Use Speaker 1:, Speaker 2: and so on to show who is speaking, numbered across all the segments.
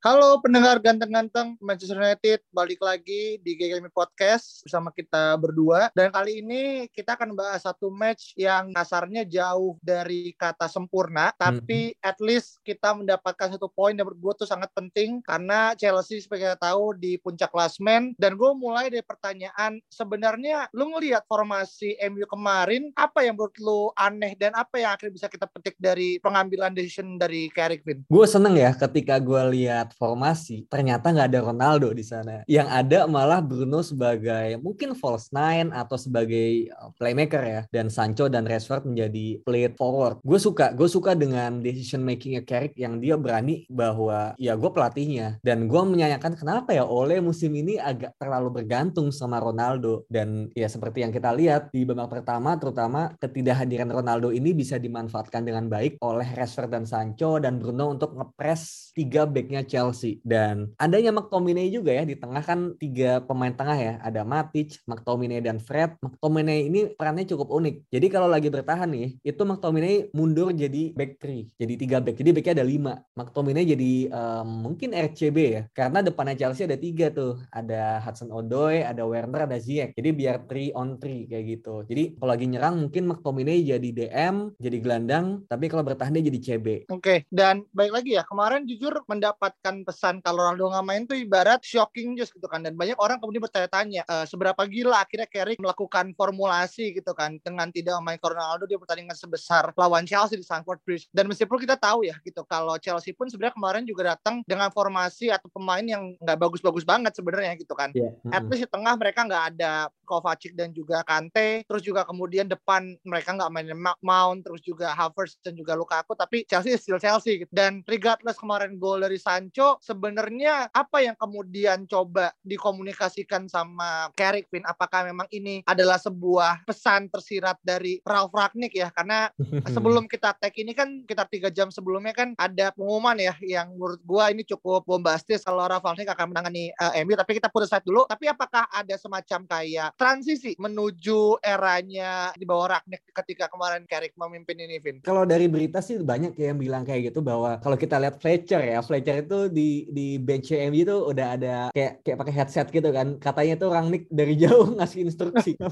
Speaker 1: Halo pendengar ganteng-ganteng Manchester United, balik lagi di GGM Podcast bersama kita berdua. Dan kali ini kita akan bahas satu match yang kasarnya jauh dari kata sempurna, tapi at least kita mendapatkan satu poin yang menurut gue tuh sangat penting karena Chelsea seperti kita tahu di puncak klasmen. Dan gue mulai dari pertanyaan, sebenarnya lu ngelihat formasi MU kemarin, apa yang menurut lu aneh dan apa yang akhirnya bisa kita petik dari pengambilan decision dari Carrick?
Speaker 2: Gue seneng ya ketika gue lihat formasi ternyata nggak ada Ronaldo di sana. Yang ada malah Bruno sebagai mungkin false nine atau sebagai uh, playmaker ya. Dan Sancho dan Rashford menjadi play forward. Gue suka gue suka dengan decision makingnya Carrick yang dia berani bahwa ya gue pelatihnya. Dan gue menyayangkan kenapa ya Ole musim ini agak terlalu bergantung sama Ronaldo? Dan ya seperti yang kita lihat di babak pertama terutama ketidakhadiran Ronaldo ini bisa dimanfaatkan dengan baik oleh Rashford dan Sancho dan Bruno untuk ngepres tiga backnya Chelsea dan adanya McTominay juga ya di tengah kan tiga pemain tengah ya ada Matic, McTominay dan Fred. McTominay ini perannya cukup unik. Jadi kalau lagi bertahan nih itu McTominay mundur jadi back three, jadi tiga back. Jadi backnya ada lima. McTominay jadi um, mungkin RCB ya karena depannya Chelsea ada tiga tuh, ada Hudson Odoi, ada Werner, ada Ziyech. Jadi biar three on three kayak gitu. Jadi kalau lagi nyerang mungkin McTominay jadi DM, jadi gelandang, tapi kalau bertahan dia jadi CB.
Speaker 1: Oke, dan baik lagi ya, kemarin jujur mendapatkan pesan kalau Ronaldo nggak main tuh ibarat shocking news gitu kan dan banyak orang kemudian bertanya-tanya e, seberapa gila akhirnya Carrick melakukan formulasi gitu kan dengan tidak memainkan Ronaldo dia pertandingan sebesar lawan Chelsea di Stamford Bridge dan meskipun kita tahu ya gitu kalau Chelsea pun sebenarnya kemarin juga datang dengan formasi atau pemain yang nggak bagus-bagus banget sebenarnya gitu kan
Speaker 2: Yeah.
Speaker 1: at least di tengah mereka nggak ada Kovacic dan juga Kante terus juga kemudian depan mereka nggak mainin Mount terus juga Havertz dan juga Lukaku tapi Chelsea still Chelsea gitu. dan regardless kemarin gol dari Sancho sebenarnya apa yang kemudian coba dikomunikasikan sama Carrick Vin? Apakah memang ini adalah sebuah pesan tersirat dari Ralf Ragnick ya? Karena sebelum kita tag ini kan sekitar tiga jam sebelumnya kan ada pengumuman ya yang menurut gua ini cukup bombastis kalau Ralf Ragnick akan menangani uh, MU tapi kita put aside dulu tapi apakah ada semacam kayak transisi menuju eranya di bawah Ragnick ketika kemarin Carrick memimpin ini Vin?
Speaker 2: Kalau dari berita sih banyak ya yang bilang kayak gitu bahwa kalau kita lihat Fletcher ya, Fletcher itu di di MU itu udah ada kayak kayak pakai headset gitu kan. Katanya tuh Rangnick dari jauh ngasih instruksi.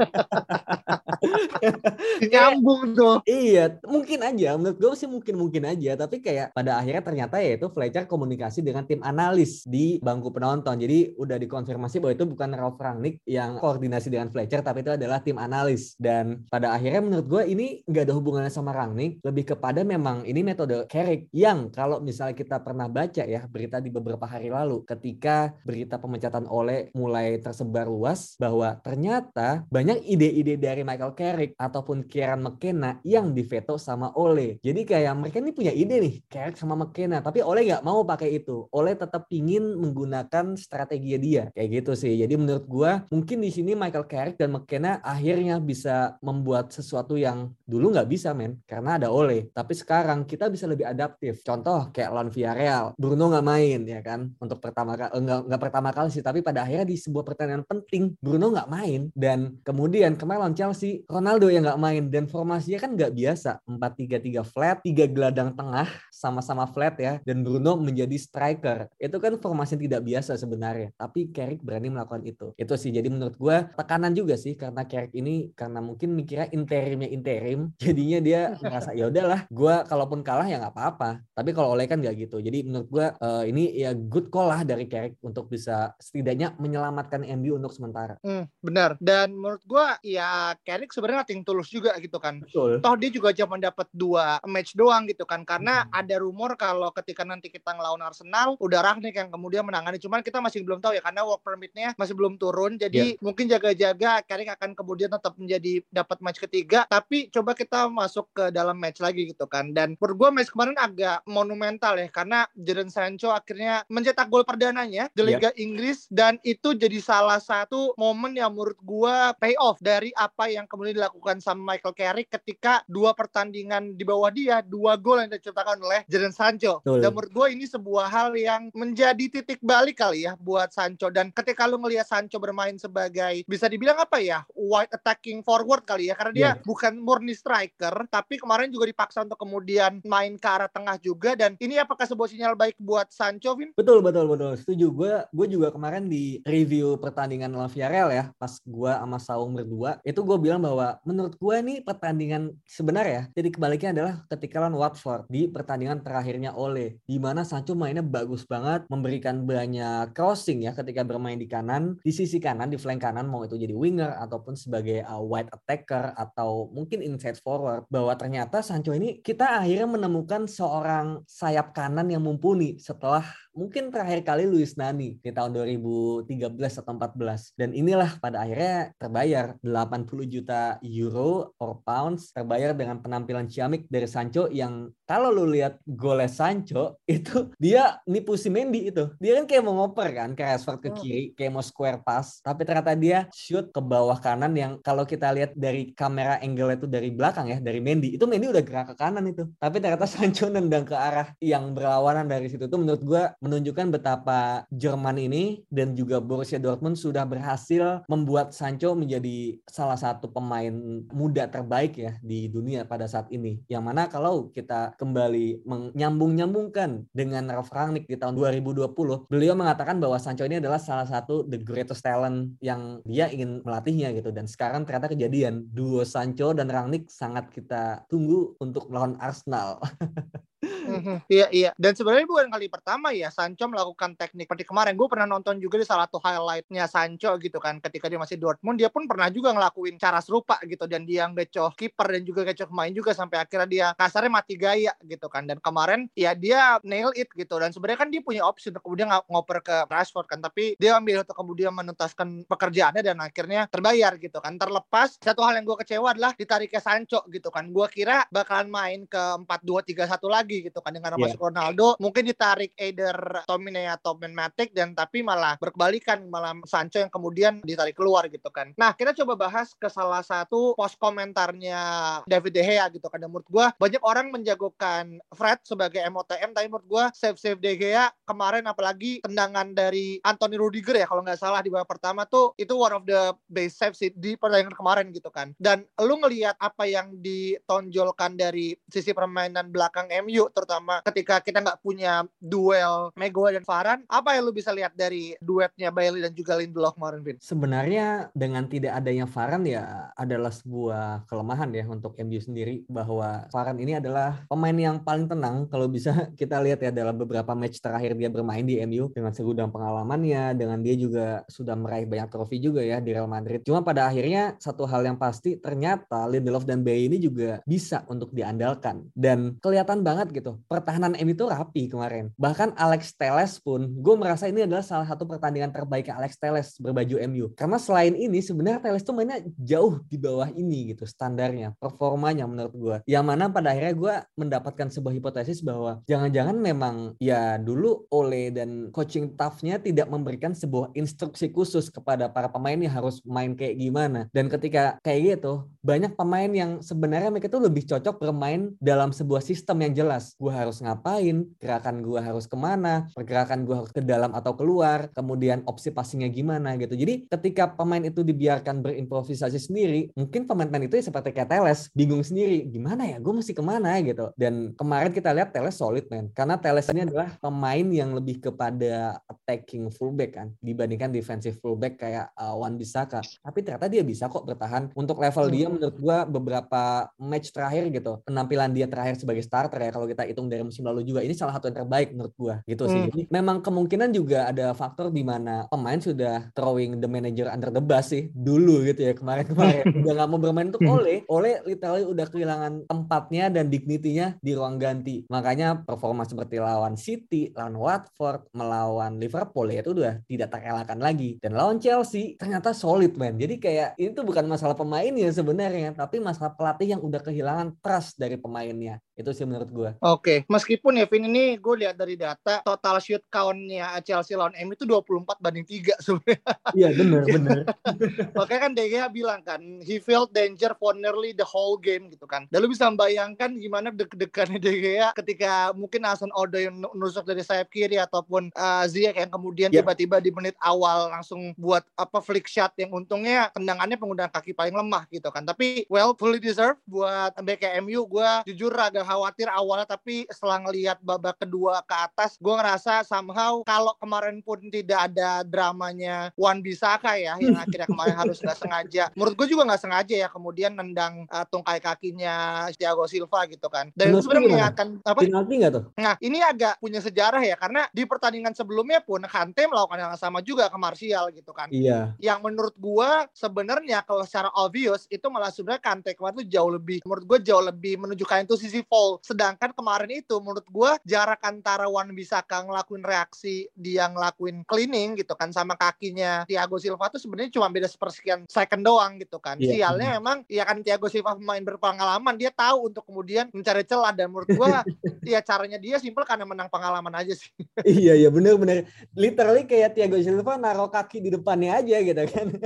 Speaker 1: nyambung tuh
Speaker 2: iya, mungkin aja. Menurut gue sih mungkin-mungkin aja. Tapi kayak pada akhirnya ternyata ya itu Fletcher komunikasi dengan tim analis di bangku penonton. Jadi udah dikonfirmasi bahwa itu bukan Ralf Rangnick yang koordinasi dengan Fletcher, tapi itu adalah tim analis. Dan pada akhirnya menurut gue ini nggak ada hubungannya sama Rangnick. Lebih kepada memang ini metode Carrick yang kalau misalnya kita pernah baca ya berita di beberapa hari lalu ketika berita pemecatan Ole mulai tersebar luas bahwa ternyata banyak ide-ide dari Michael Carrick ataupun Kieran McKenna yang diveto sama Ole. Jadi kayak mereka ini punya ide nih Carrick sama McKenna, tapi Ole nggak mau pakai itu. Ole tetap ingin menggunakan strategi dia kayak gitu sih. Jadi menurut gua mungkin di sini Michael Carrick dan McKenna akhirnya bisa membuat sesuatu yang dulu nggak bisa men karena ada Ole. Tapi sekarang kita bisa lebih adaptif. Contoh kayak lawan Villarreal, Bruno nggak main ya kan? Untuk pertama kali nggak nggak pertama kali sih, tapi pada akhirnya di sebuah pertandingan penting Bruno nggak main dan kemudian kemarin Chelsea Ronaldo yang nggak main dan formasinya kan nggak biasa. 4-3-3 flat, tiga gelandang tengah sama-sama flat ya dan Bruno menjadi striker. Itu kan formasi yang tidak biasa sebenarnya, tapi Carrick berani melakukan itu. Itu sih jadi menurut gua tekanan juga sih karena Carrick ini karena mungkin mikirnya interimnya interim, jadinya dia merasa ya udahlah, gua kalaupun kalah ya nggak apa-apa. Tapi kalau Oleh kan nggak gitu. Jadi menurut gua eh, uh, ini ya good call lah dari Carrick untuk bisa setidaknya menyelamatkan MU untuk sementara.
Speaker 1: Hmm, benar. Dan menurut gua ya Carrick sebenarnya ting tulus juga gitu kan.
Speaker 2: Betul.
Speaker 1: Toh dia juga cuma dapat dua match doang gitu kan. Karena
Speaker 2: Hmm.
Speaker 1: ada rumor kalau ketika nanti kita ngelawan Arsenal udah Rangnick yang kemudian menangani. Cuman kita masih belum tahu ya karena work permitnya masih belum turun. Jadi mungkin jaga-jaga Carrick akan kemudian tetap menjadi dapat match ketiga. Tapi coba kita masuk ke dalam match lagi gitu kan. Dan menurut gua match kemarin agak monumental ya karena Jadon Sancho akhirnya mencetak gol perdananya di
Speaker 2: Iya.
Speaker 1: Liga Inggris dan itu jadi salah satu momen yang menurut gua pay off dari apa yang kemudian dilakukan sama Michael Carrick ketika dua pertandingan di bawah dia dua gol yang diciptakan oleh Jadon Sancho
Speaker 2: Betul.
Speaker 1: dan menurut gua ini sebuah hal yang menjadi titik balik kali ya buat Sancho dan ketika lu ngelihat Sancho bermain sebagai bisa dibilang apa ya wide attacking forward kali ya karena dia
Speaker 2: Iya.
Speaker 1: bukan murni striker tapi kemarin juga dipaksa untuk kemudian main ke arah tengah juga dan ini apakah sebuah sinyal baik buat Sancho Vin?
Speaker 2: Betul betul betul. Setuju gue. Gue juga kemarin di review pertandingan Villarreal ya, pas gue sama Saung berdua, itu gue bilang bahwa menurut gue nih pertandingan sebenarnya jadi kebaliknya adalah ketika lawan Watford di pertandingan terakhirnya Ole, di mana Sancho mainnya bagus banget, memberikan banyak crossing ya ketika bermain di kanan, di sisi kanan, di flank kanan mau itu jadi winger ataupun sebagai uh, wide attacker atau mungkin inside forward, bahwa ternyata Sancho ini kita akhirnya menemukan seorang sayap kanan yang mumpuni setelah mungkin terakhir kali Luis Nani di tahun 2013 atau 14 dan inilah pada akhirnya terbayar 80 juta euro or pounds terbayar dengan penampilan ciamik dari Sancho yang kalau lu lihat golnya Sancho itu dia nipu si Mendy itu. Dia kan kayak mau ngoper kan ke Rashford ke
Speaker 1: Hmm.
Speaker 2: kiri kayak mau square pass. Tapi ternyata dia shoot ke bawah kanan yang kalau kita lihat dari kamera angle itu dari belakang ya dari Mendy itu Mendy udah gerak ke kanan itu. Tapi ternyata Sancho nendang ke arah yang berlawanan dari situ. Tuh menurut gua menunjukkan betapa Jerman ini dan juga Borussia Dortmund sudah berhasil membuat Sancho menjadi salah satu pemain muda terbaik ya di dunia pada saat ini. Yang mana kalau kita kembali menyambung-nyambungkan dengan Ralf Rangnick di tahun 2020, beliau mengatakan bahwa Sancho ini adalah salah satu the greatest talent yang dia ingin melatihnya gitu. Dan sekarang ternyata kejadian duo Sancho dan Rangnick sangat kita tunggu untuk melawan Arsenal.
Speaker 1: Mhm, Iya iya. Dan sebenarnya bukan kali pertama ya Sancho melakukan teknik seperti kemarin. Gue pernah nonton juga di salah satu highlightnya Sancho gitu kan. Ketika dia masih Dortmund dia pun pernah juga ngelakuin cara serupa gitu. Dan dia ngecoh kiper dan juga ngecoh pemain juga sampai akhirnya dia kasarnya mati gaya gitu kan. Dan kemarin ya dia nail it gitu. Dan sebenarnya kan dia punya opsi untuk kemudian ng- ngoper ke Rashford kan. Tapi dia ambil untuk kemudian menuntaskan pekerjaannya dan akhirnya terbayar gitu kan. Terlepas satu hal yang gue kecewa adalah ditariknya Sancho gitu kan. Gue kira bakalan main ke 4-2-3-1 lagi gitu kan dengan masuk Ronaldo mungkin ditarik either Tomine atau Matic dan tapi malah berkebalikan malah Sancho yang kemudian ditarik keluar gitu kan. Nah kita coba bahas ke salah satu post komentarnya David De Gea gitu kan dan menurut gue banyak orang menjagokan Fred sebagai MOTM tapi menurut gue save save De Gea kemarin apalagi tendangan dari Anthony Rudiger ya kalau nggak salah di babak pertama tuh itu one of the best save sih di pertandingan kemarin gitu kan. Dan lu ngelihat apa yang ditonjolkan dari sisi permainan belakang MU terutama ketika kita nggak punya duel Maguire dan Varane apa yang lu bisa lihat dari duetnya Bailey dan juga Lindelof kemarin Vin?
Speaker 2: Sebenarnya dengan tidak adanya Varane ya adalah sebuah kelemahan ya untuk MU sendiri bahwa Varane ini adalah pemain yang paling tenang kalau bisa kita lihat ya dalam beberapa match terakhir dia bermain di MU dengan segudang pengalamannya dengan dia juga sudah meraih banyak trofi juga ya di Real Madrid. Cuma pada akhirnya satu hal yang pasti ternyata Lindelof dan Bailey ini juga bisa untuk diandalkan dan kelihatan banget gitu pertahanan MU itu rapi kemarin. Bahkan Alex Teles pun gue merasa ini adalah salah satu pertandingan terbaik Alex Teles berbaju MU. Karena selain ini sebenarnya Teles tuh mainnya jauh di bawah ini gitu standarnya, performanya menurut gue. Yang mana pada akhirnya gue mendapatkan sebuah hipotesis bahwa jangan-jangan memang ya dulu Ole dan coaching staffnya tidak memberikan sebuah instruksi khusus kepada para pemain yang harus main kayak gimana. Dan ketika kayak gitu, banyak pemain yang sebenarnya mereka tuh lebih cocok bermain dalam sebuah sistem yang jelas. Gue harus ngapain, gerakan gue harus ke mana, pergerakan gue harus ke dalam atau keluar, kemudian opsi passingnya gimana gitu. Jadi ketika pemain itu dibiarkan berimprovisasi sendiri, mungkin pemain-pemain itu ya seperti kayak Teles, bingung sendiri, gimana ya, gue mesti ke mana gitu. Dan kemarin kita lihat Teles solid man, karena Teles ini adalah pemain yang lebih kepada attacking fullback kan, dibandingkan defensive fullback kayak uh, Wan Bisaka. Tapi ternyata dia bisa kok bertahan untuk level dia menurut gue beberapa match terakhir gitu, penampilan dia terakhir sebagai starter ya, kalau kita hitung dari musim lalu juga ini salah satu yang terbaik menurut gua gitu sih.
Speaker 1: Hmm.
Speaker 2: Jadi memang kemungkinan juga ada faktor di mana pemain sudah throwing the manager under the bus sih dulu gitu ya kemarin-kemarin udah nggak mau bermain untuk Ole. Ole literally udah kehilangan tempatnya dan dignity-nya di ruang ganti. Makanya performa seperti lawan City, lawan Watford, melawan Liverpool ya itu udah tidak terelakkan lagi. Dan lawan Chelsea ternyata solid man. Jadi kayak ini tuh bukan masalah pemainnya sebenarnya, tapi masalah pelatih yang udah kehilangan trust dari pemainnya. Itu sih menurut gua.
Speaker 1: Oke, meskipun ya Vin ini gue lihat dari data total shoot count-nya Chelsea lawan MU itu 24 banding 3 sebenarnya.
Speaker 2: Iya bener bener.
Speaker 1: Makanya kan De Gea bilang kan, he felt danger for nearly the whole game gitu kan. Dan lu bisa membayangkan gimana deg-degannya De Gea ketika mungkin Hasan Odoi nu- nusuk dari sayap kiri ataupun uh, Ziyech yang kemudian
Speaker 2: Ya.
Speaker 1: tiba-tiba di menit awal langsung buat apa flick shot yang untungnya tendangannya penggunaan kaki paling lemah gitu kan. Tapi well fully deserved buat BKMU gue jujur agak khawatir awalnya tapi setelah ngelihat babak kedua ke atas gue ngerasa somehow kalau kemarin pun tidak ada dramanya Wan Bisaka ya yang akhirnya kemarin harus nggak sengaja menurut gue juga nggak sengaja ya kemudian nendang uh, tungkai kakinya Thiago Silva gitu kan dan itu sebenarnya mengingatkan apa
Speaker 2: Penalti nggak tuh?
Speaker 1: Nah, ini agak punya sejarah ya karena di pertandingan sebelumnya pun Kante melakukan yang sama juga ke Martial gitu kan.
Speaker 2: Iya.
Speaker 1: Yang menurut gua sebenarnya kalau secara obvious itu malah sebenarnya Kante kemarin tuh jauh lebih menurut gua jauh lebih menunjukkan itu sisi fall. Sedangkan kemarin itu menurut gua jarak antara Wan Bisaka ngelakuin reaksi dia ngelakuin cleaning gitu kan sama kakinya Thiago Silva tuh sebenarnya cuma beda sepersekian second doang gitu kan.
Speaker 2: Iya.
Speaker 1: Sialnya memang ya kan Thiago Silva pemain berpengalaman dia tahu untuk kemudian mencari celah dan menurut gua ya caranya dia simpel karena menang pengalaman aja sih.
Speaker 2: iya iya bener bener. Literally kayak Thiago Silva naruh kaki di depannya aja gitu kan.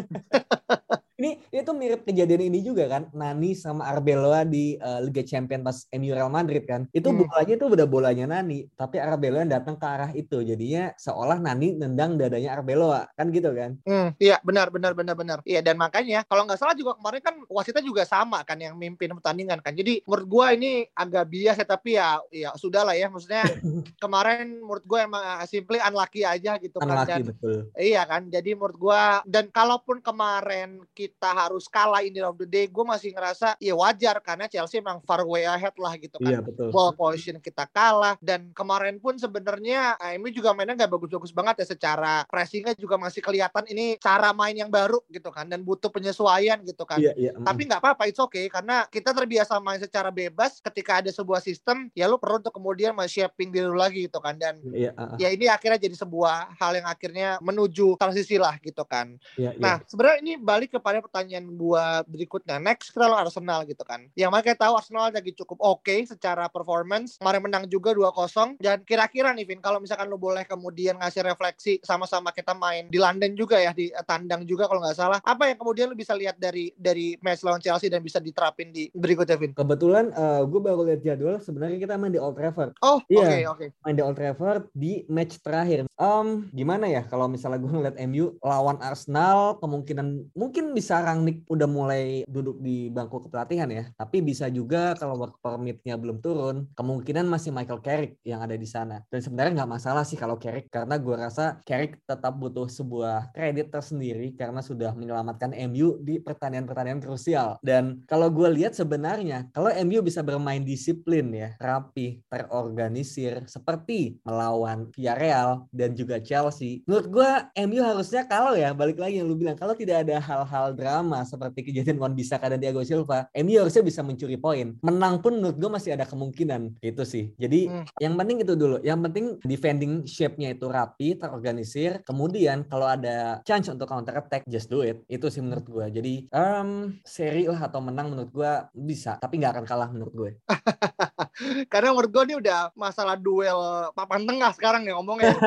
Speaker 2: ini itu mirip kejadian ini juga kan Nani sama Arbeloa di eh, Liga Champions pas MU Real Madrid kan itu
Speaker 1: Hmm.
Speaker 2: bolanya itu udah bolanya Nani tapi Arbeloa datang ke arah itu jadinya seolah Nani nendang dadanya Arbeloa kan gitu kan
Speaker 1: Hmm, iya benar benar benar benar. Iya dan makanya kalau nggak salah juga kemarin kan wasitnya juga sama kan yang mimpin pertandingan kan. Jadi menurut gua ini agak bias ya tapi ya ya sudah lah ya maksudnya kemarin menurut gua emang uh, simply unlucky aja gitu kan
Speaker 2: unlucky
Speaker 1: dan
Speaker 2: betul
Speaker 1: Iya kan, jadi menurut gua dan kalaupun kemarin kita harus kalah in the end of the day, gua masih ngerasa ya wajar karena Chelsea emang far way ahead lah gitu kan.
Speaker 2: iya betul
Speaker 1: ball position kita kalah dan kemarin pun sebenarnya eh, MU juga mainnya nggak bagus-bagus banget ya secara pressingnya juga masih kelihatan ini cara main yang baru gitu kan dan butuh penyesuaian gitu kan.
Speaker 2: iya iya mm.
Speaker 1: Tapi nggak apa-apa, it's okay karena kita terbiasa main secara bebas. Ketika ada sebuah sistem, ya lu perlu untuk kemudian men-shaping diri lagi gitu kan. Dan
Speaker 2: iya ah, ah.
Speaker 1: ya ini akhirnya jadi sebuah hal yang akhirnya menuju transisi lah gitu kan.
Speaker 2: iya iya.
Speaker 1: Nah, sebenarnya ini balik kepada pertanyaan gua berikutnya. Next kita lawan Arsenal gitu kan. Yang mana kita tahu Arsenal lagi cukup oke secara performance. Kemarin menang juga 2-0 dan kira-kira nih Vin kalau misalkan lu boleh kemudian ngasih refleksi sama-sama kita main di London juga ya di eh, tandang juga kalau nggak salah. Apa yang kemudian lu bisa lihat dari dari match lawan Chelsea dan bisa diterapin di berikutnya Vin?
Speaker 2: kebetulan gue baru lihat jadwal sebenarnya kita main di Old Trafford
Speaker 1: Oh, oke
Speaker 2: Iya.
Speaker 1: oke.
Speaker 2: main di Old Trafford di match terakhir. Em gimana ya kalau misalnya gue ngeliat MU lawan Arsenal kemungkinan mungkin bisa Rangnick udah mulai duduk di bangku kepelatihan ya. Tapi bisa juga kalau work permitnya belum turun, kemungkinan masih Michael Carrick yang ada di sana. Dan sebenarnya nggak masalah sih kalau Carrick karena gue rasa Carrick tetap butuh sebuah kredit tersendiri karena sudah menyelamatkan MU di pertandingan-pertandingan krusial. Dan kalau gue lihat sebenarnya kalau MU bisa bermain disiplin ya, rapi, terorganisir seperti melawan Villarreal dan juga Chelsea. Menurut gue MU harusnya kalau ya balik lagi yang lu bilang kalau tidak ada hal-hal drama seperti kejadian Wan Bisaka dan Thiago Silva, MU harusnya bisa mencuri poin. Menang pun menurut gue masih ada kemungkinan gitu sih. Jadi
Speaker 1: Hmm.
Speaker 2: yang penting itu dulu. Yang penting defending shape-nya itu rapi, terorganisir. Kemudian kalau ada chance untuk counter attack, just do it. Itu sih menurut gue. Jadi em, seri lah atau menang menurut gue bisa, tapi nggak akan kalah menurut gue.
Speaker 1: Karena menurut gue ini udah masalah duel papan tengah sekarang ya ngomongnya.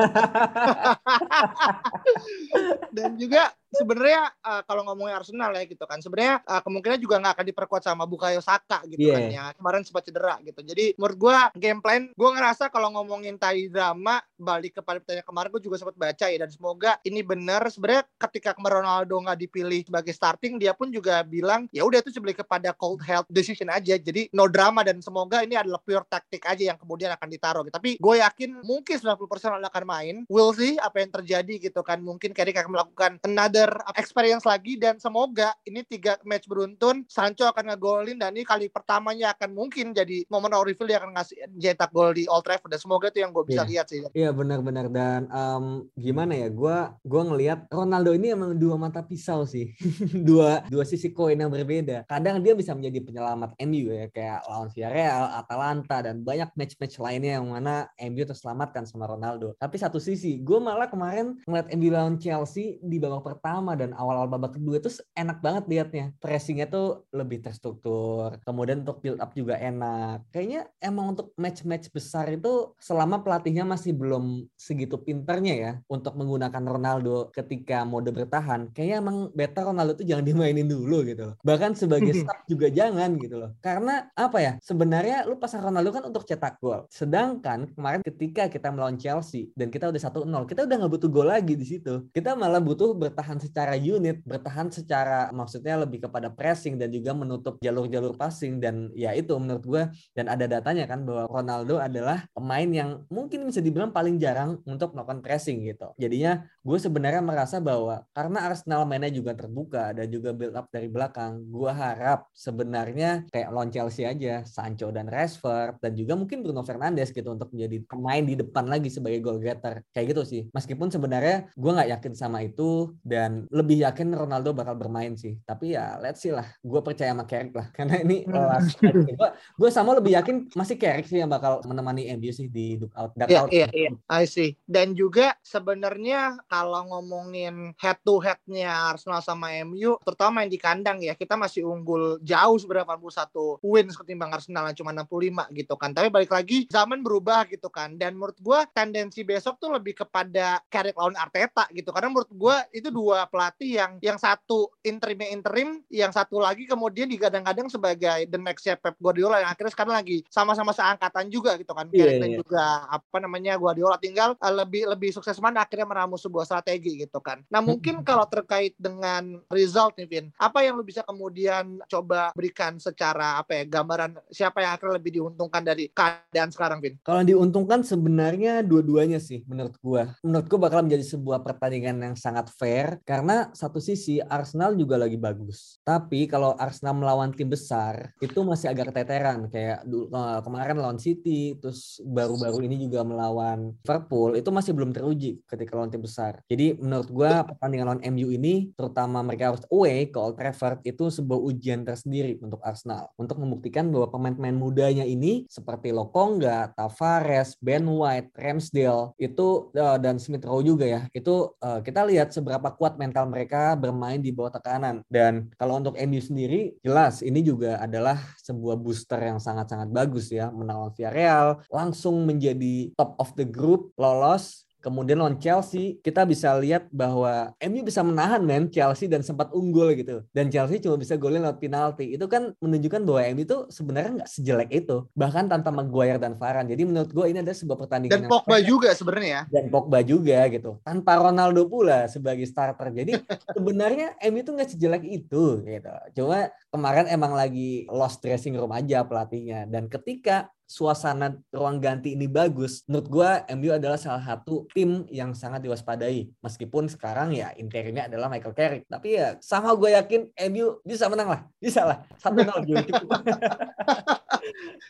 Speaker 1: Dan juga sebenarnya uh, kalau ngomongin Arsenal ya gitu kan, sebenarnya uh, kemungkinan juga nggak akan diperkuat sama Bukayo Saka gitu
Speaker 2: Iya.
Speaker 1: kan ya. Kemarin sempat cedera gitu. Jadi menurut gua game plan, gua ngerasa kalau ngomongin tadi drama balik kepada pertanyaan kemarin gue juga sempat baca ya dan semoga ini benar. Sebenarnya ketika kemarin Ronaldo nggak dipilih sebagai starting, dia pun juga bilang ya udah itu sebenarnya kepada cold health decision aja. Jadi no drama dan semoga ini adalah pure taktik aja yang kemudian akan ditaruh. gitu. Tapi gue yakin mungkin 90% akan main. We'll see apa yang terjadi gitu kan. Mungkin Carrick akan melakukan another another experience lagi dan semoga ini tiga match beruntun Sancho akan ngegolin dan ini kali pertamanya akan mungkin jadi momen reveal dia akan ngasih cetak gol di Old Trafford dan semoga itu yang gue bisa
Speaker 2: Iya.
Speaker 1: lihat sih.
Speaker 2: Iya benar-benar dan em, gimana ya? Gua gua ngelihat Ronaldo ini emang dua mata pisau sih, dua dua sisi koin yang berbeda. Kadang dia bisa menjadi penyelamat MU ya kayak lawan Villarreal, Atalanta dan banyak match-match lainnya yang mana MU terselamatkan sama Ronaldo. Tapi satu sisi, gue malah kemarin ngeliat MU lawan Chelsea di babak pertama dan awal-awal babak kedua itu enak banget liatnya. Pressingnya tuh lebih terstruktur. Kemudian untuk build up juga enak. Kayaknya emang untuk match-match besar itu selama pelatihnya masih belum segitu pinternya ya untuk menggunakan Ronaldo ketika mode bertahan, kayaknya emang better Ronaldo tuh jangan dimainin dulu gitu loh. Bahkan sebagai sub juga jangan gitu loh. Karena apa ya? Sebenarnya lu pasang Ronaldo kan untuk cetak gol. Sedangkan kemarin ketika kita melawan Chelsea dan kita udah 1-0, kita udah nggak butuh gol lagi di situ. Kita malah butuh bertahan secara unit, bertahan secara maksudnya lebih kepada pressing dan juga menutup jalur-jalur passing dan ya itu menurut gue dan ada datanya kan bahwa Ronaldo adalah pemain yang mungkin bisa dibilang paling jarang untuk melakukan pressing gitu. Jadinya gue sebenarnya merasa bahwa karena Arsenal mainnya juga terbuka dan juga build up dari belakang, gue harap sebenarnya kayak lawan Chelsea aja, Sancho dan Rashford dan juga mungkin Bruno Fernandes gitu untuk menjadi pemain di depan lagi sebagai goal getter kayak gitu sih. Meskipun sebenarnya gue nggak yakin sama itu dan lebih yakin Ronaldo bakal bermain sih. Tapi ya let's see lah, gue percaya sama Carrick lah karena ini last gue gue sama lebih yakin masih Carrick sih yang bakal menemani MU sih di duck out. duck
Speaker 1: Iya, iya, iya. I see. Dan juga sebenarnya kalau ngomongin head to headnya Arsenal sama MU, terutama yang di kandang ya, kita masih unggul jauh sebenarnya 81 wins ketimbang Arsenal yang cuma 65 gitu kan. Tapi balik lagi zaman berubah gitu kan. Dan menurut gua tendensi besok tuh lebih kepada Carrick lawan Arteta gitu. Karena menurut gua itu dua pelatih yang yang satu interimnya interim, yang satu lagi kemudian digadang-gadang sebagai the next Pep Guardiola yang akhirnya sekarang lagi sama-sama seangkatan juga gitu kan. Dan
Speaker 2: iya.
Speaker 1: juga apa namanya Guardiola tinggal uh, lebih lebih sukses mana akhirnya meramu sebuah strategi gitu kan. Nah mungkin kalau terkait dengan result nih Vin, apa yang lu bisa kemudian coba berikan secara apa ya gambaran siapa yang akan lebih diuntungkan dari keadaan sekarang Vin?
Speaker 2: Kalau diuntungkan sebenarnya dua-duanya sih menurut gua. Menurut gua bakal menjadi sebuah pertandingan yang sangat fair karena satu sisi Arsenal juga lagi bagus. Tapi kalau Arsenal melawan tim besar itu masih agak keteteran kayak eh, kemarin lawan City terus baru-baru ini juga melawan Liverpool itu masih belum teruji ketika lawan tim besar. Jadi menurut gua pertandingan lawan MU ini terutama mereka harus away ke Old Trafford itu sebuah ujian tersendiri untuk Arsenal untuk membuktikan bahwa pemain-pemain mudanya ini seperti Lokonga, Tavares, Ben White, Ramsdale itu eh, dan Smith Rowe juga ya. Itu eh, kita lihat seberapa kuat mental mereka bermain di bawah tekanan. Dan kalau untuk MU sendiri jelas ini juga adalah sebuah booster yang sangat-sangat bagus ya menang Villarreal, langsung menjadi top of the group, lolos Kemudian lawan Chelsea, kita bisa lihat bahwa MU bisa menahan men Chelsea dan sempat unggul gitu. Dan Chelsea cuma bisa golin lewat penalti. Itu kan menunjukkan bahwa MU itu sebenarnya nggak sejelek itu. Bahkan tanpa Maguire dan Varane. Jadi menurut gue ini adalah sebuah pertandingan
Speaker 1: Dan
Speaker 2: yang
Speaker 1: Pogba
Speaker 2: fair.
Speaker 1: juga sebenarnya ya.
Speaker 2: dan Pogba juga gitu. Tanpa Ronaldo pula sebagai starter. Jadi sebenarnya MU itu nggak sejelek itu gitu. Cuma kemarin emang lagi lost dressing room aja pelatihnya. Dan ketika suasana ruang ganti ini bagus, menurut gua MU adalah salah satu tim yang sangat diwaspadai. Meskipun sekarang ya interiornya adalah Michael Carrick. Tapi ya sama gue yakin MU bisa menang lah. Bisa lah. Satu nol juga cukup.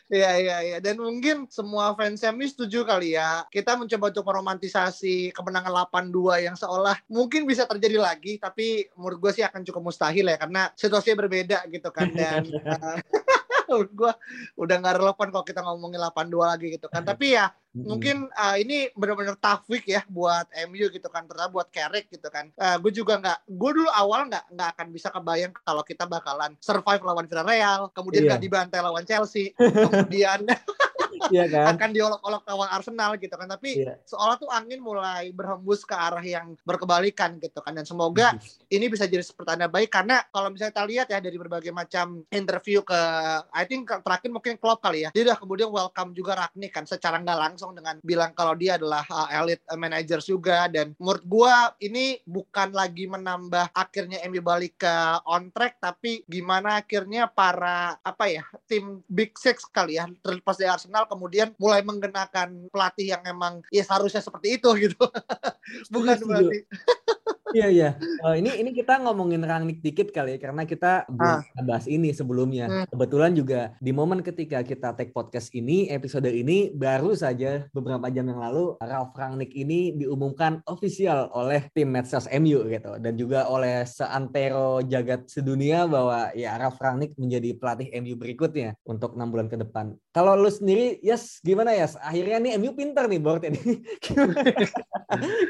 Speaker 1: Iya iya iya dan mungkin semua fans MU setuju kali ya. Kita mencoba untuk meromantisasi kemenangan 8-2 yang seolah mungkin bisa terjadi lagi tapi menurut gue sih akan cukup mustahil ya karena situasinya berbeda gitu kan dan eh, menurut gue udah nggak relevan kalau kita ngomongin 8-2 lagi gitu kan. Tapi ya mungkin uh, ini benar-benar tough week ya buat MU gitu kan terutama buat Carrick gitu kan gue juga nggak gue dulu awal nggak nggak akan bisa kebayang kalau kita bakalan survive lawan Villarreal kemudian
Speaker 2: Iya.
Speaker 1: nggak dibantai lawan Chelsea kemudian
Speaker 2: Iya kan?
Speaker 1: akan diolok-olok lawan Arsenal gitu kan. Tapi
Speaker 2: Iya.
Speaker 1: seolah tuh angin mulai berhembus ke arah yang berkebalikan gitu kan. Dan semoga ini bisa jadi pertanda baik. Karena kalau misalnya kita lihat ya dari berbagai macam interview ke I think ke- terakhir mungkin Klopp kali ya. Dia udah kemudian welcome juga Ragnik kan secara nggak langsung dengan bilang kalau dia adalah uh, elite uh, managers juga. Dan menurut gua ini bukan lagi menambah akhirnya MU balik ke on track tapi gimana akhirnya para apa ya tim big six kali ya terlepas dari Arsenal kemudian mulai menggunakan pelatih yang emang ya seharusnya seperti itu gitu. Bukan berarti
Speaker 2: Iya iya. Uh, ini ini kita ngomongin Rangnick dikit kali ya karena kita belum
Speaker 1: Ah.
Speaker 2: bahas ini sebelumnya.
Speaker 1: Hmm.
Speaker 2: Kebetulan juga di momen ketika kita take podcast ini episode ini baru saja beberapa jam yang lalu Ralf Rangnick ini diumumkan official oleh tim medsos MU gitu dan juga oleh seantero jagat sedunia bahwa ya Ralf Rangnick menjadi pelatih MU berikutnya untuk enam bulan ke depan. Kalau lu sendiri, Yes, gimana Yes? Akhirnya nih MU pinter nih board ini.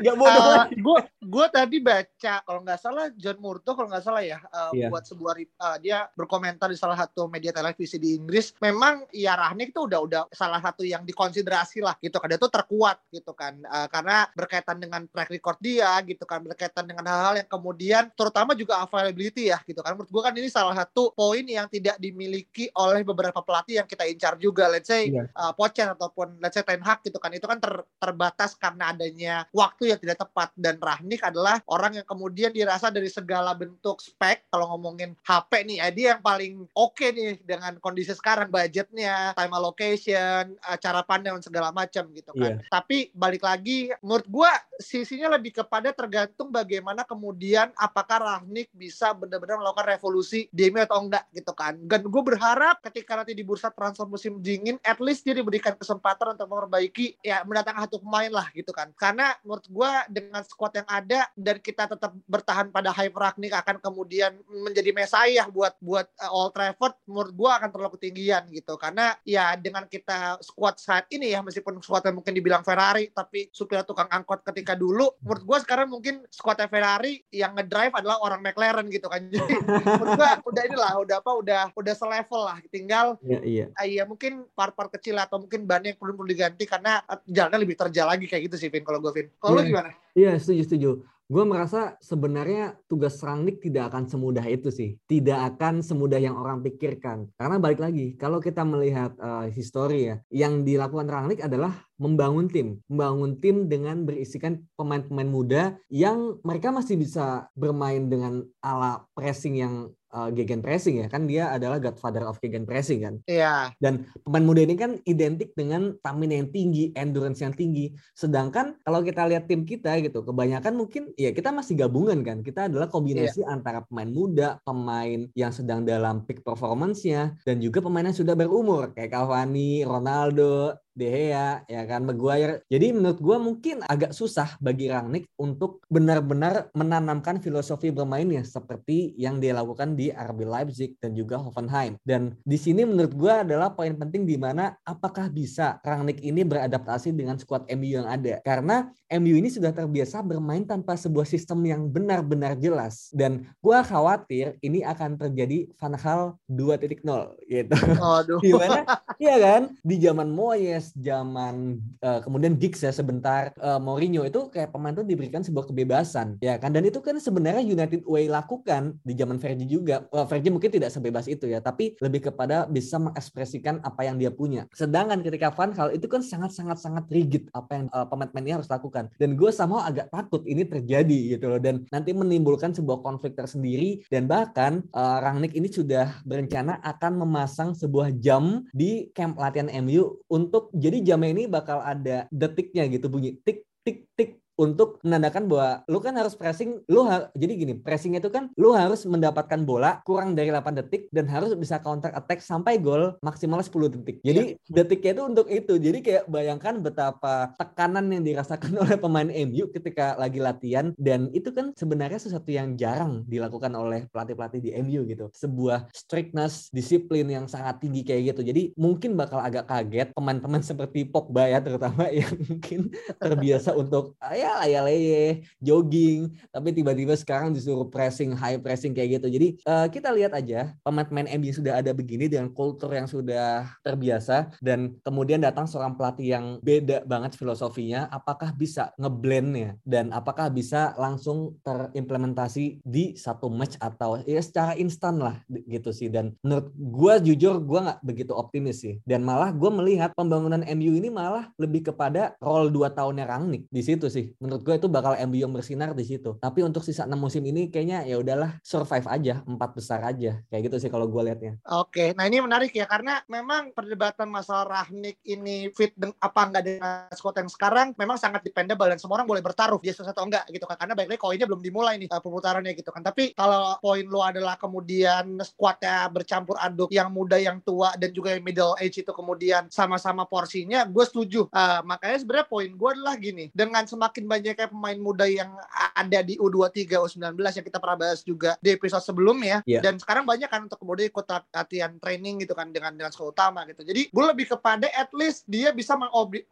Speaker 2: Gak bodoh lagi.
Speaker 1: gue gue tadi baca kalau nggak salah John Murto kalau nggak salah ya uh,
Speaker 2: Iya.
Speaker 1: buat sebuah uh, dia berkomentar di salah satu media televisi di Inggris. Memang ya Rahnik itu udah udah salah satu yang dikonsiderasi lah gitu kan. Dia tuh terkuat gitu kan. Uh, karena berkaitan dengan track record dia gitu kan. Berkaitan dengan hal-hal yang kemudian terutama juga availability ya gitu kan. Menurut gue kan ini salah satu poin yang tidak dimiliki oleh beberapa pelatih yang kita incar juga. Let's say
Speaker 2: Iya.
Speaker 1: uh, Pochen ataupun let's say Ten Hag gitu kan. Itu kan ter- terbatas karena adanya waktu yang tidak tepat. Dan Rahnik adalah orang yang kemudian dirasa dari segala bentuk spek kalau ngomongin HP nih eh, dia yang paling oke nih dengan kondisi sekarang budgetnya time allocation uh, cara pandang dan segala macam gitu kan. Tapi balik lagi menurut gua sisinya lebih kepada tergantung bagaimana kemudian apakah Rahnik bisa benar-benar melakukan revolusi di MU atau enggak gitu kan. Dan gue berharap ketika nanti di bursa transfer musim dingin at least dia diberikan kesempatan untuk memperbaiki ya mendatangkan satu pemain lah gitu kan. Karena menurut gua dengan squad yang ada dan kita tetap bertahan pada hype Ragnik akan kemudian menjadi mesayah buat buat uh, Old Trafford menurut gua akan terlalu ketinggian gitu karena ya dengan kita squad saat ini ya meskipun squadnya mungkin dibilang Ferrari tapi supir tukang angkot ketika dulu menurut gua sekarang mungkin squadnya Ferrari yang ngedrive adalah orang McLaren gitu kan jadi menurut gua udah inilah udah apa udah udah selevel lah tinggal
Speaker 2: Iya, iya.
Speaker 1: ah, iya mungkin part-part kecil atau mungkin bannya yang perlu perlu diganti karena eh, jalannya lebih terjal lagi kayak gitu sih Vin kalau gue Vin kalau
Speaker 2: Iya.
Speaker 1: gimana
Speaker 2: Iya, setuju, setuju. Gue merasa sebenarnya tugas Rangnick tidak akan semudah itu sih. Tidak akan semudah yang orang pikirkan. Karena balik lagi, kalau kita melihat eh, histori ya, yang dilakukan Rangnick adalah membangun tim. Membangun tim dengan berisikan pemain-pemain muda yang mereka masih bisa bermain dengan ala pressing yang eh, gegen pressing ya. Kan dia adalah godfather of gegen pressing kan.
Speaker 1: iya
Speaker 2: Dan pemain muda ini kan identik dengan stamina yang tinggi, endurance yang tinggi. Sedangkan kalau kita lihat tim kita gitu, kebanyakan mungkin ya kita masih gabungan kan. Kita adalah kombinasi antara pemain muda, pemain yang sedang dalam peak performance-nya, dan juga pemain yang sudah berumur kayak Cavani, Ronaldo, De Gea, ya kan, Maguire. Jadi menurut gua mungkin agak susah bagi Rangnick untuk benar-benar menanamkan filosofi bermainnya seperti yang dia lakukan di RB Leipzig dan juga Hoffenheim. Dan di sini menurut gua adalah poin penting di mana apakah bisa Rangnick ini beradaptasi dengan skuad MU yang ada. Karena MU ini sudah terbiasa bermain tanpa sebuah sistem yang benar-benar jelas. Dan gua khawatir ini akan terjadi Van Gaal 2.0 gitu.
Speaker 1: aduh
Speaker 2: Gimana? Iya kan? Di zaman Moyes, zaman eh, kemudian Giggs ya sebentar eh, Mourinho itu kayak pemain tuh diberikan sebuah kebebasan, ya kan? Dan itu kan sebenarnya United Way lakukan di zaman Fergie juga. Wah, Fergie mungkin tidak sebebas itu ya, tapi lebih kepada bisa mengekspresikan apa yang dia punya. Sedangkan ketika Van Gaal itu kan sangat-sangat sangat rigid apa yang eh, pemain-pemainnya harus lakukan. Dan gue sama agak takut ini terjadi gitu loh dan nanti menimbulkan sebuah konflik tersendiri dan bahkan eh, Rangnick ini sudah berencana akan memasang sebuah jam di camp latihan MU untuk jadi jamnya ini bakal ada detiknya gitu bunyi tik tik tik untuk menandakan bahwa lu kan harus pressing, lu har- jadi gini, pressing itu kan lu harus mendapatkan bola kurang dari 8 detik dan harus bisa counter attack sampai gol maksimal 10 detik. Jadi detiknya itu untuk itu. Jadi kayak bayangkan betapa tekanan yang dirasakan oleh pemain MU ketika lagi latihan dan itu kan sebenarnya sesuatu yang jarang dilakukan oleh pelatih-pelatih di MU gitu. Sebuah strictness, disiplin yang sangat tinggi kayak gitu. Jadi mungkin bakal agak kaget pemain-pemain seperti Pogba ya terutama yang mungkin terbiasa untuk ah, ya layar-layar, jogging, tapi tiba-tiba sekarang disuruh pressing, high pressing kayak gitu. Jadi eh, kita lihat aja pemain-pemain MU sudah ada begini dengan kultur yang sudah terbiasa dan kemudian datang seorang pelatih yang beda banget filosofinya, apakah bisa ngeblendnya dan apakah bisa langsung terimplementasi di satu match atau ya secara instan lah gitu sih. Dan menurut gue jujur gue nggak begitu optimis sih. Dan malah gue melihat pembangunan MU ini malah lebih kepada role 2 tahunnya Rangnick di situ sih. Menurut gue itu bakal MU yang bersinar di situ. Tapi untuk sisa enam musim ini kayaknya ya udahlah survive aja, empat besar aja. Kayak gitu sih kalau gue liatnya.
Speaker 1: Oke, nah ini menarik ya karena memang perdebatan masalah Rahnik ini fit apa enggak dengan squad yang sekarang memang sangat dependable dan semua orang boleh bertaruh dia sukses atau enggak gitu kan. Karena baik lagi koinnya belum dimulai nih uh, pemutarannya gitu kan. Tapi kalau poin lu adalah kemudian squadnya bercampur aduk yang muda yang tua dan juga yang middle age itu kemudian sama-sama porsinya, gue setuju. Uh, makanya sebenarnya poin gue adalah gini, dengan semakin banyaknya pemain muda yang ada di U23, U19 yang kita pernah bahas juga di episode sebelumnya, yeah. dan sekarang banyak kan untuk kemudian ikut latihan training gitu kan dengan dengan sekolah utama gitu. Jadi gue lebih kepada at least dia bisa mengorbit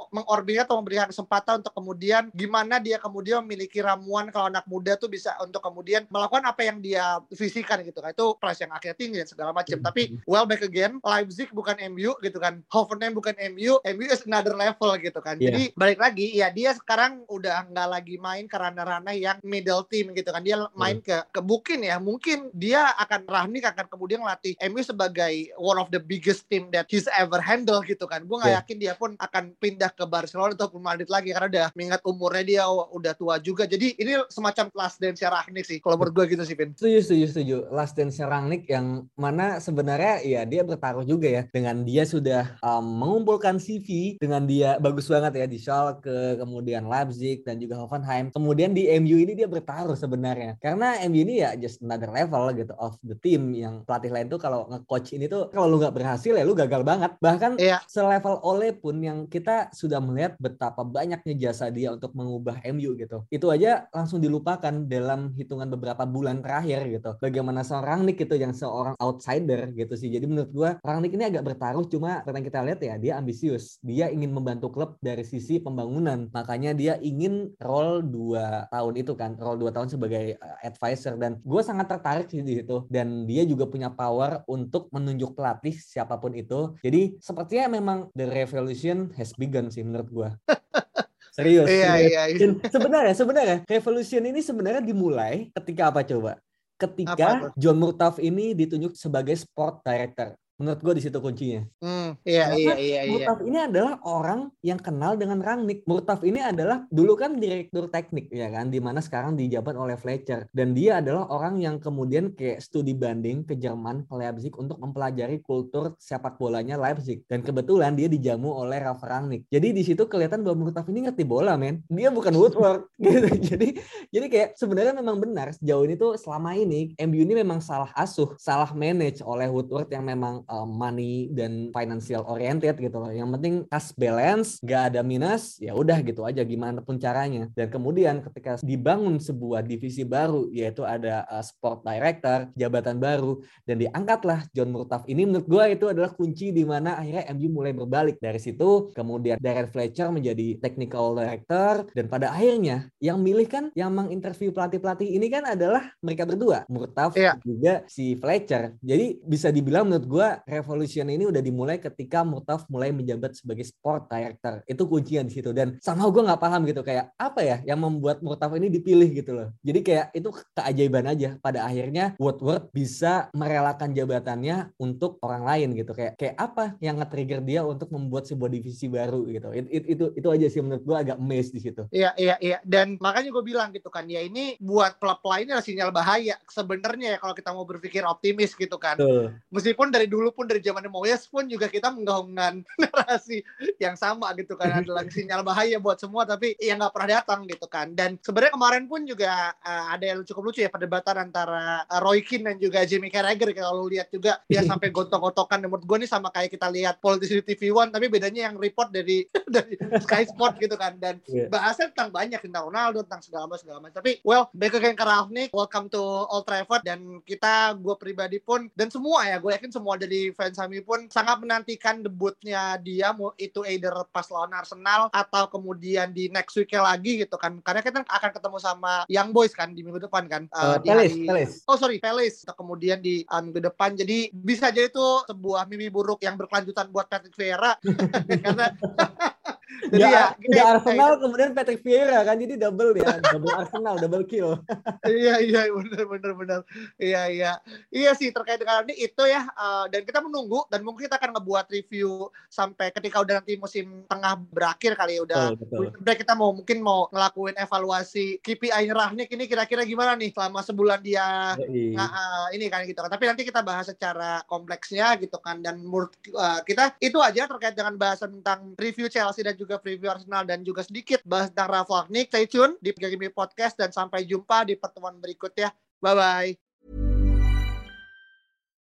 Speaker 1: atau memberikan kesempatan untuk kemudian gimana dia kemudian memiliki ramuan kalau anak muda tuh bisa untuk kemudian melakukan apa yang dia visikan gitu kan. Itu price yang akhirnya tinggi dan segala macam. Tapi mm-hmm. well back again, Leipzig bukan MU gitu kan. Hoffenheim bukan MU, MU is another level gitu kan. Yeah. Jadi balik lagi ya dia sekarang udah nggak lagi main ke ranah-ranah yang middle team gitu kan. Dia main ke ke mungkin ya, mungkin dia akan Rahnik akan kemudian latih MU sebagai one of the biggest team that he's ever handle gitu kan. Gue nggak yeah. yakin dia pun akan pindah ke Barcelona ataupun Madrid lagi karena udah mengingat umurnya dia udah tua juga. Jadi ini semacam last dance Rahnik sih. Kalau menurut gue gitu sih, Vin.
Speaker 2: Setuju, setuju, setuju. Last dance Rahnik yang mana sebenarnya ya dia bertaruh juga ya dengan dia sudah um, mengumpulkan CV dengan dia bagus banget ya di Schalke, kemudian Leipzig dan juga Hoffenheim. Kemudian di MU ini dia bertaruh sebenarnya. Karena MU ini ya just another level gitu of the team yang pelatih lain tuh kalau nge-coach ini tuh kalau lu nggak berhasil ya lu gagal banget. Bahkan yeah. selevel Ole pun yang kita sudah melihat betapa banyaknya jasa dia untuk mengubah MU gitu. Itu aja langsung dilupakan dalam hitungan beberapa bulan terakhir gitu. Bagaimana seorang Nick itu yang seorang outsider gitu sih. Jadi menurut gua orang Nick ini agak bertaruh cuma yang kita lihat ya dia ambisius. Dia ingin membantu klub dari sisi pembangunan. Makanya dia ingin role dua tahun itu kan, role dua tahun sebagai uh, advisor dan gue sangat tertarik sih di situ. Dan dia juga punya power untuk menunjuk pelatih siapa pun itu. Jadi sepertinya memang the revolution has begun sih menurut gue. Serius.
Speaker 1: Iya, iya, iya.
Speaker 2: Sebenarnya, sebenarnya revolution ini sebenarnya dimulai ketika apa coba? Ketika John Murtaugh ini ditunjuk sebagai sport director. Menurut gue di situ kuncinya.
Speaker 1: Hmm, iya, iya, iya,
Speaker 2: iya. Murtaf ini adalah orang yang kenal dengan Rangnick. Murtaf ini adalah dulu kan direktur teknik ya kan, di mana sekarang dijabat oleh Fletcher. Dan dia adalah orang yang kemudian kayak studi banding ke Jerman, ke Leipzig untuk mempelajari kultur sepak bolanya Leipzig. Dan kebetulan dia dijamu oleh Ralf Rangnick. Jadi di situ kelihatan bahwa Murtaf ini ngerti bola, men. Dia bukan Woodward gitu. Jadi jadi kayak sebenarnya memang benar sejauh ini tuh selama ini MU ini memang salah asuh, salah manage oleh Woodward yang memang uh, money dan financial oriented gitu loh. Yang penting cash balance, gak ada minus, ya udah gitu aja gimana pun caranya. Dan kemudian ketika dibangun sebuah divisi baru yaitu ada uh, sport director, jabatan baru dan diangkatlah John Murtaugh. Ini menurut gue itu adalah kunci di mana akhirnya MU mulai berbalik dari situ. Kemudian Darren Fletcher menjadi technical director dan pada akhirnya yang milih kan yang menginterview pelatih-pelatih ini kan adalah mereka berdua, Murtaugh yeah. juga si Fletcher. Jadi bisa dibilang menurut gue revolution ini udah dimulai ketika Mutaf mulai menjabat sebagai sport director. Itu kuncinya di situ dan sama gue nggak paham gitu kayak apa ya yang membuat Mutaf ini dipilih gitu loh. Jadi kayak itu keajaiban aja pada akhirnya Woodward bisa merelakan jabatannya untuk orang lain gitu kayak kayak apa yang nge-trigger dia untuk membuat sebuah divisi baru gitu. It, it, itu itu aja sih menurut gue agak amazed di situ.
Speaker 1: Iya iya iya dan makanya gue bilang gitu kan ya ini buat klub lainnya sinyal bahaya sebenarnya ya kalau kita mau berpikir optimis gitu kan. Tuh. Meskipun dari dulu pun dari zaman Moyes pun juga kita menggaungkan narasi yang sama gitu kan. Adalah sinyal bahaya buat semua tapi yang nggak pernah datang gitu kan. Dan sebenarnya kemarin pun juga uh, ada yang cukup lucu ya perdebatan antara uh, Roy Keane dan juga Jimmy Carragher. Kalau lihat juga dia sampai gontok-gontokan menurut gue nih sama kayak kita lihat politisi di TV One tapi bedanya yang report dari dari Sky Sport gitu kan. Dan yeah. bahasnya tentang banyak tentang Ronaldo tentang segala macam segala macam. Tapi well back again ke Ralf welcome to Old Trafford. Dan kita gue pribadi pun dan semua ya gue yakin semua dari fans kami pun sangat menantikan debutnya dia mau itu either pas lawan Arsenal atau kemudian di next week lagi gitu kan. Karena kita akan ketemu sama Young Boys kan di minggu depan kan.
Speaker 2: Uh, uh, di Pelis, hari... Pelis.
Speaker 1: oh sorry Pelis kemudian di uh, minggu depan. Jadi bisa jadi itu sebuah mimpi buruk yang berkelanjutan buat Patrick Vieira. Karena Jadi
Speaker 2: Ya,
Speaker 1: ya,
Speaker 2: udah Arsenal kemudian Patrick Vieira kan jadi double ya, double Arsenal, double kill.
Speaker 1: iya iya benar benar benar iya iya iya sih terkait dengan ini itu ya eh, dan kita menunggu dan mungkin kita akan ngebuat review sampai ketika udah nanti musim tengah berakhir kali ya udah
Speaker 2: Betul, betul.
Speaker 1: kita mau mungkin mau ngelakuin evaluasi KPI Rahnik ini kira-kira gimana nih selama sebulan dia
Speaker 2: Yoi.
Speaker 1: Nah, eh, ini kan gitu kan. Tapi nanti kita bahas secara kompleksnya gitu kan. Dan menurut eh, kita itu aja terkait dengan bahasan tentang review Chelsea dan juga preview Arsenal dan juga sedikit bahas tentang Ralf Rangnick. Stay tune di Game Podcast dan sampai jumpa di pertemuan berikutnya. Bye bye.